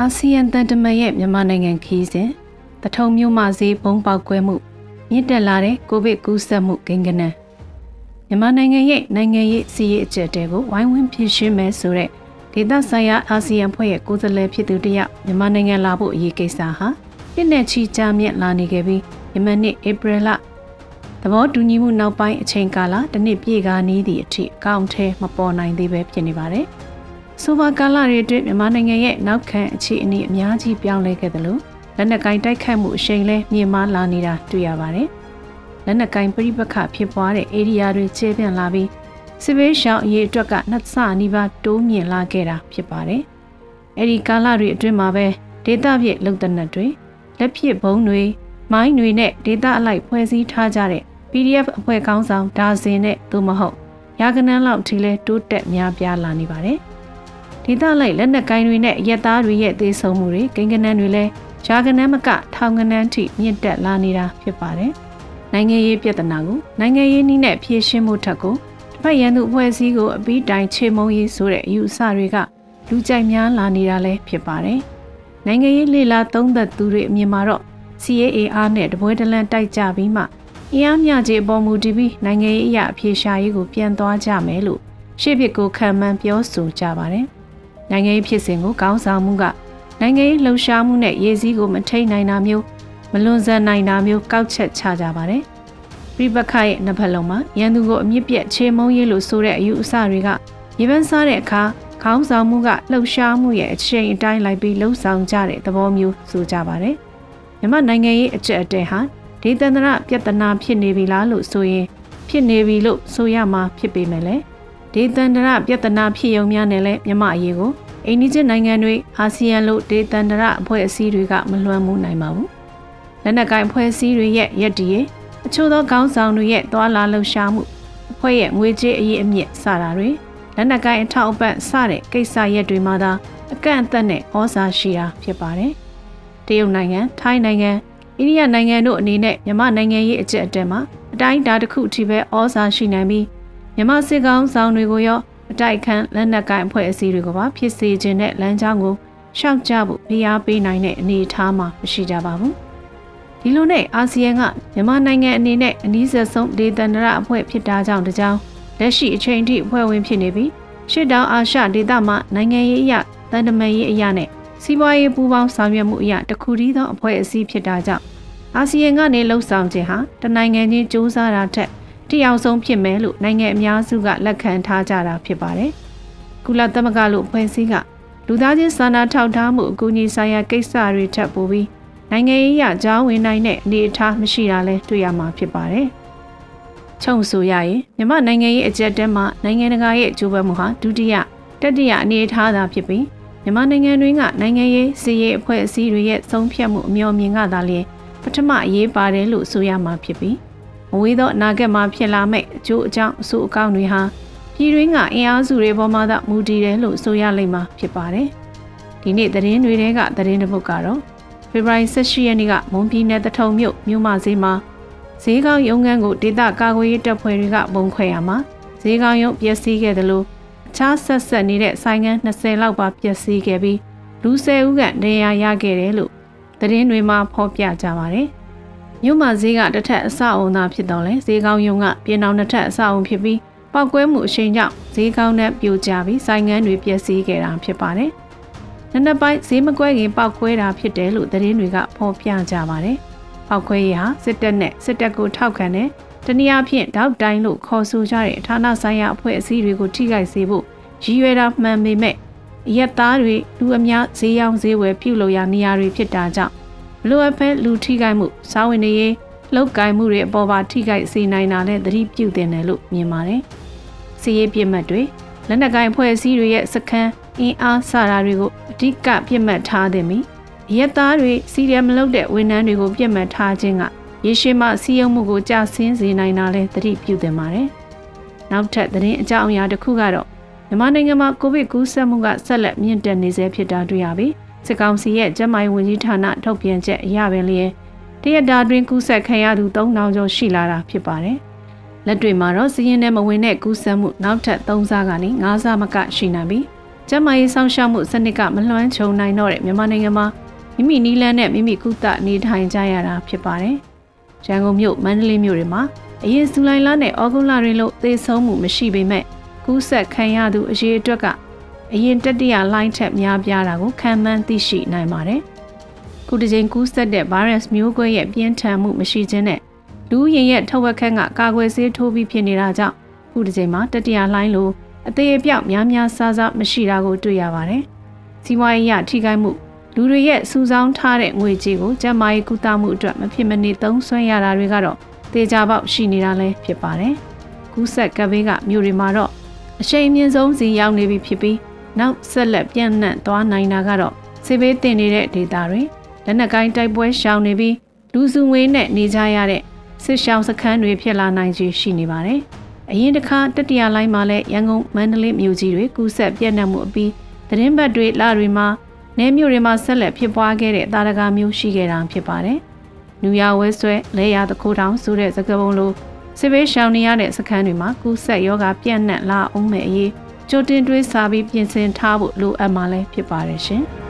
အာဆီယံတန်တမန်ရဲ့မြန်မာနိုင်ငံခီးစဉ်တထုံမြို့မှဈေးဘုံပေါက်ကွဲမှုမြင့်တက်လာတဲ့ကိုဗစ်ကူးစက်မှုကိန်းဂဏန်းမြန်မာနိုင်ငံရဲ့နိုင်ငံရေးစီးရေးအကျက်တဲကိုဝိုင်းဝန်းဖြည့်ရှင်းမယ်ဆိုတဲ့ဒေသဆိုင်ရာအာဆီယံဖွဲ့ရဲ့ကိုယ်စားလှယ်ဖြစ်သူတယောက်မြန်မာနိုင်ငံလာဖို့အရေးကိစ္စဟာပြည့်နဲ့ချီချမြင့်လာနေခဲ့ပြီးယမန်နှစ်ဧပြီလသဘောတူညီမှုနောက်ပိုင်းအချိန်ကာလတစ်နှစ်ပြည့်ကားနီးသည့်အထိအကောင့်ထဲမပေါ်နိုင်သေးပဲဖြစ်နေပါတယ်။ ဆိုပါကာလတွေအတွင်းမြန်မာနိုင်ငံရဲ့နောက်ခံအခြေအနေအများကြီးပြောင်းလဲခဲ့တယ်လို့လက်နက်ကင်တိုက်ခတ်မှုအရှိန်လဲမြင့်မားလာနေတာတွေ့ရပါတယ်။လက်နက်ကင်ပြိပခဖြစ်ပွားတဲ့ဧရိယာတွေချဲပြန့်လာပြီးစစ်ဘေးရှောင်အရေးအတွက်ကနှစ်ဆနီးပါးတိုးမြင့်လာခဲ့တာဖြစ်ပါတယ်။အဲဒီကာလတွေအတွင်းမှာပဲဒေတာပြည့်လုံတနက်တွေလက်ဖြစ်ဘုံတွေမိုင်းတွေနဲ့ဒေတာအလိုက်ဖွဲ့စည်းထားကြတဲ့ PDF အဖွဲ့ကောင်းဆောင်ဒါဇင်နဲ့သို့မဟုတ်ရာကနန်းလောက်ထိလဲတိုးတက်များပြားလာနေပါတယ်။ ဒေသလိုက်လက်နက်ကိုင်းတွေနဲ့ရက်သားတွေရဲ့သေဆုံးမှုတွေကိန်းကနန်းတွေလဲရာကနန်းမကထောင်ကနန်းထိမြင့်တက်လာနေတာဖြစ်ပါတယ်။နိုင်ငံရေးပြဿနာကိုနိုင်ငံရေးနည်းနဲ့ဖြေရှင်းမှုထက်ကိုတစ်ဖက်ရန်သူအဖွဲ့အစည်းကိုအပီးတိုင်ချေမုံရေးဆိုတဲ့အယူအဆတွေကလူကြိုက်များလာနေတာလည်းဖြစ်ပါတယ်။နိုင်ငံရေးလေလာသုံးသက်သူတွေအမြင်မှာတော့ CAAR နဲ့တပွဲတလန့်တိုက်ကြပြီးမှအင်အားမျှခြေအပေါ်မူတည်ပြီးနိုင်ငံရေးအရာအပြေရှားရေးကိုပြန်သွားကြမယ်လို့ရှေ့ဖြစ်ကိုခံမှန်းပြောဆိုကြပါတယ်။ နိုင်ငံရေးဖြစ်စဉ်ကိုကောင်းဆောင်မှုကနိုင်ငံရေးလှုပ်ရှားမှုနဲ့ရည်စည်းကိုမထိန်နိုင်တာမျိုးမလွန်ဆန်နိုင်တာမျိုးကောက်ချက်ချကြပါတယ်။ပြိပခရဲ့နှစ်ဖက်လုံးမှာရန်သူကိုအမြင့်ပြတ်ချေမုံရေးလို့ဆိုတဲ့အယူအဆတွေကရေပန်းစားတဲ့အခါခေါင်းဆောင်မှုကလှုပ်ရှားမှုရဲ့အချိန်အတိုင်းလိုက်ပြီးလှုပ်ဆောင်ကြတဲ့သဘောမျိုးဆိုကြပါတယ်။မြမနိုင်ငံရေးအကျက်အတဲဟာဒေသန္တရပြဿနာဖြစ်နေပြီလားလို့ဆိုရင်ဖြစ်နေပြီလို့ဆိုရမှာဖြစ်ပေမဲ့လည်း ဒေသန္တရပြဿနာဖြစ်ုံများနဲ့လည်းမြမအရေးကိုအိန္ဒိယနိုင်ငံတွေအာဆီယံလို့ဒေသန္တရအဖွဲ့အစည်းတွေကမလွှမ်းမိုးနိုင်ပါဘူးလက်နက်ကိုင်အဖွဲ့အစည်းတွေရဲ့ရက်တီရဲ့အချို့သောခေါင်းဆောင်တွေရဲ့သွာလာလှုပ်ရှားမှုအဖွဲ့ရဲ့ငွေကြေးအရေးအမြင့်စတာတွေလက်နက်ကိုင်အထောက်အပံ့စတဲ့ကိစ္စရက်တွေမှာသာအကန့်အသတ်နဲ့ဩဇာရှိတာဖြစ်ပါတယ်တရုတ်နိုင်ငံထိုင်းနိုင်ငံအိန္ဒိယနိုင်ငံတို့အနေနဲ့မြန်မာနိုင်ငံရေးအကျက်အတဲမှာအတိုင်းအတာတစ်ခုထိပဲဩဇာရှိနိုင်ပြီး မြန်မာစစ်ကောင်ဆောင်တွေကိုရောအတိုက်ခံလက်နက်ကိုင်အဖွဲ့အစည်းတွေကိုပါဖြစ်စေခြင်းနဲ့လမ်းကြောင်းကိုရှောက်ကြဖို့ဖိအားပေးနိုင်တဲ့အနေအထားမှာမရှိကြပါဘူးဒီလိုနဲ့အာဆီယံကမြန်မာနိုင်ငံအနေနဲ့အနည်းဆက်ဆုံးဒေသန္တရအဖွဲ့ဖြစ်တာကြောင့်တကြောင်လက်ရှိအချိန်ထိအဖွဲ့ဝင်ဖြစ်နေပြီးရှစ်တောင်အာရှဒေသမှာနိုင်ငံရေးအရာတန်တမာရေးအရာနဲ့စီးပွားရေးပူးပေါင်းဆောင်ရွက်မှုအရာတစ်ခုတည်းသောအဖွဲ့အစည်းဖြစ်တာကြောင့်အာဆီယံကနေလှုပ်ဆောင်ခြင်းဟာတနိုင်ငံချင်းစူးစမ်းတာထက် တရားဆုံးဖြစ်မယ်လို့နိုင်ငံအများစုကလက်ခံထားကြတာဖြစ်ပါတယ်။ကုလသမဂ္ဂလို့ဖွဲ့စည်းကလူသားချင်းစာနာထောက်ထားမှုအကူအညီဆိုင်ရာကိစ္စတွေထပ်ပိုပြီးနိုင်ငံရေးအကြောင်းဝင်နိုင်တဲ့အနေအထားမရှိတာလဲတွေ့ရမှာဖြစ်ပါတယ်။ချုံဆိုရရင်မြမနိုင်ငံရေးအကြက်တဲမှာနိုင်ငံတကာရဲ့အကျိုးပဲမှုဟာဒုတိယတတိယအနေအထားသာဖြစ်ပြီးမြန်မာနိုင်ငံတွင်းကနိုင်ငံရေးစီးရေးအဖွဲ့အစည်းတွေရဲ့ဆုံးဖြတ်မှုအမျှော်မြင်ကသာလျှင်ပထမအရေးပါတယ်လို့ဆိုရမှာဖြစ်ပြီး မဝေးသောအနာဂတ်မှာဖြစ်လာမယ့်အကျိုးအကြောင်းအဆိုးအကောင်းတွေဟာပြည်တွင်းကအင်အားစုတွေပေါ်မှာသာမူတည်တယ်လို့ဆိုရလိမ့်မှာဖြစ်ပါတယ်။ဒီနေ့သတင်းတွေထဲကသတင်းတစ်ပုဒ်ကတော့ဖေဖော်ဝါရီ18ရက်နေ့ကမွန်ပြည်နယ်တထုံမြို့မြို့မဈေးမှာဈေးကောင်းရုံငန်းကိုဒေသကာကွယ်ရေးတပ်ဖွဲ့တွေကပုံခွဲရမှာဈေးကောင်းရုံပျက်စီးခဲ့တယ်လို့အခြားဆက်ဆက်နေတဲ့ဆိုင်ငန်း20လောက်ပါပျက်စီးခဲ့ပြီးလူ10ဦးကနေရာရခဲ့တယ်လို့သတင်းတွေမှာဖော်ပြကြပါတယ်။ မြို့မှာဈေးကတစ်ထက်အဆအုံသာဖြစ်တော့လဲဈေးကောင်းယုံကပြင်အောင်တစ်ထက်အဆအုံဖြစ်ပြီးပောက်ကွဲမှုအရှိန်ကြောင့်ဈေးကောင်းနဲ့ပြိုကျပြီးဆိုင်ငန်းတွေပျက်စီးခဲ့တာဖြစ်ပါတယ်။နံနက်ပိုင်းဈေးမကွဲခင်ပောက်ကွဲတာဖြစ်တယ်လို့သတင်းတွေကဖော်ပြကြပါတယ်။ပောက်ကွဲရေးဟာစစ်တပ်နဲ့စစ်တပ်ကိုထောက်ခံတဲ့တနည်းအားဖြင့်တောက်တိုင်းလို့ခေါ်ဆိုကြတဲ့ဌာနဆိုင်ရာအဖွဲ့အစည်းတွေကိုထိခိုက်စေဖို့ရည်ရွယ်တာမှန်ပေမဲ့ရက်သားတွေလူအများဈေးရောင်းဈေးဝယ်ပြုလုပ်ရာနေရာတွေဖြစ်တာကြောင့် ဘလိုအပ်ဖဲလူထိခိုက်မှုစားဝင်နေရေးလောက်ကင်မှုတွေအပေါ်ပါထိခိုက်စေနိုင်တာနဲ့သတိပြုတင်တယ်လို့မြင်ပါတယ်။စီးရေးပြစ်မှတ်တွေလက်နက်ကိုင်အဖွဲ့အစည်းတွေရဲ့စခန်းအင်အားစတာတွေကိုအဓိကပြစ်မှတ်ထားသည်မီရက်သားတွေစီရီယမလုပ်တဲ့ဝန်ထမ်းတွေကိုပြစ်မှတ်ထားခြင်းကရေရှည်မှစီးရုံမှုကိုကြဆင်းစေနိုင်တာလဲသတိပြုတင်ပါတယ်။နောက်ထပ်သတင်းအကြောင်းအရာတစ်ခုကတော့မြန်မာနိုင်ငံမှာကိုဗစ်ကူးစက်မှုကဆက်လက်မြင့်တက်နေဆဲဖြစ်တာတွေ့ရပြီး စစ်ကောင်စီရဲ့ကျန်းမာရေးဝန်ကြီးဌာနထုတ်ပြန်ချက်အရပင်လျင်တရက်တာတွင်ကူးစက်ခံရသူ3000ကျော်ရှိလာတာဖြစ်ပါတယ်။လက်တွေ့မှာတော့စီးရင်ထဲမဝင်တဲ့ကူးစက်မှုနောက်ထပ်3ဆကနေ5ဆမကရှိနိုင်ပြီးကျန်းမာရေးစောင့်ရှောက်မှုစနစ်ကမလွှမ်းခြုံနိုင်တော့တဲ့မြန်မာနိုင်ငံမှာမိမိနီးလန်းနဲ့မိမိကုသနေထိုင်ကြရတာဖြစ်ပါတယ်။ရန်ကုန်မြို့မန္တလေးမြို့တွေမှာအရင်ဇူလိုင်လနဲ့ဩဂုတ်လတွေလို့သေဆုံးမှုမရှိပေမဲ့ကူးစက်ခံရသူအရေးအတွက်က အရင်တတိယလိုင်းထက်များပြားတာကိုခံမှန်းသိရှိနိုင်ပါတယ်။ခုတစ်ချိန်ကူးစက်တဲ့ virus မျိုးကွဲရဲ့ပြင်းထန်မှုမရှိခြင်းနဲ့လူရင်ရဲ့ထဝက်ခန့်ကကာကွယ်ဆေးထိုးပြီးဖြစ်နေတာကြောင့်ခုတစ်ချိန်မှာတတိယလိုင်းလိုအသေးအပြောက်များများဆဆမရှိတာကိုတွေ့ရပါတယ်။စီးပွားရေးအထိခိုက်မှုလူတွေရဲ့စူဆောင်းထားတဲ့ငွေကြေးကိုကျန်းမာရေးကုသမှုအတွက်မဖြစ်မနေသုံးစွဲရတာတွေကတော့တေချာပေါက်ရှိနေတာလည်းဖြစ်ပါတယ်။ကူးဆက်ကပ်ဘေးကမြို့တွေမှာတော့အရှိန်မြင့်ဆုံးစီရောက်နေပြီဖြစ်ပြီး နောက်ဆက်လက်ပြန့်နှံ့သွားနိုင်တာကတော့ဆေးဘေးတင်နေတဲ့ဒေသတွေလက်နက်ကိုင်းတိုက်ပွဲရှောင်နေပြီးလူစုငွေနဲ့နေကြရတဲ့စစ်ရှောင်းစခန်းတွေဖြစ်လာနိုင်ခြေရှိနေပါတယ်။အရင်တစ်ခါတတိယလိုင်းမှာလည်းရန်ကုန်မန္တလေးမြို့ကြီးတွေကူးဆက်ပြန့်နှံ့မှုအပြီးသတင်းပတ်တွေလတွေမှာနေမြို့တွေမှာဆက်လက်ဖြစ်ပွားခဲ့တဲ့တာရကမျိုးရှိခဲ့တာဖြစ်ပါတယ်။နူရဝဲဆွဲလဲရတခိုးတောင်ဆိုတဲ့စကားပုံလိုစစ်ဘေးရှောင်နေရတဲ့စခန်းတွေမှာကူးဆက်ယောဂပြန့်နှံ့လာအောင်မဲ့အရေး ကြိုတင်တွေးစားပြီးပြင်ဆင်ထားဖို့လိုအပ်မှလည်းဖြစ်ပါတယ်ရှင်။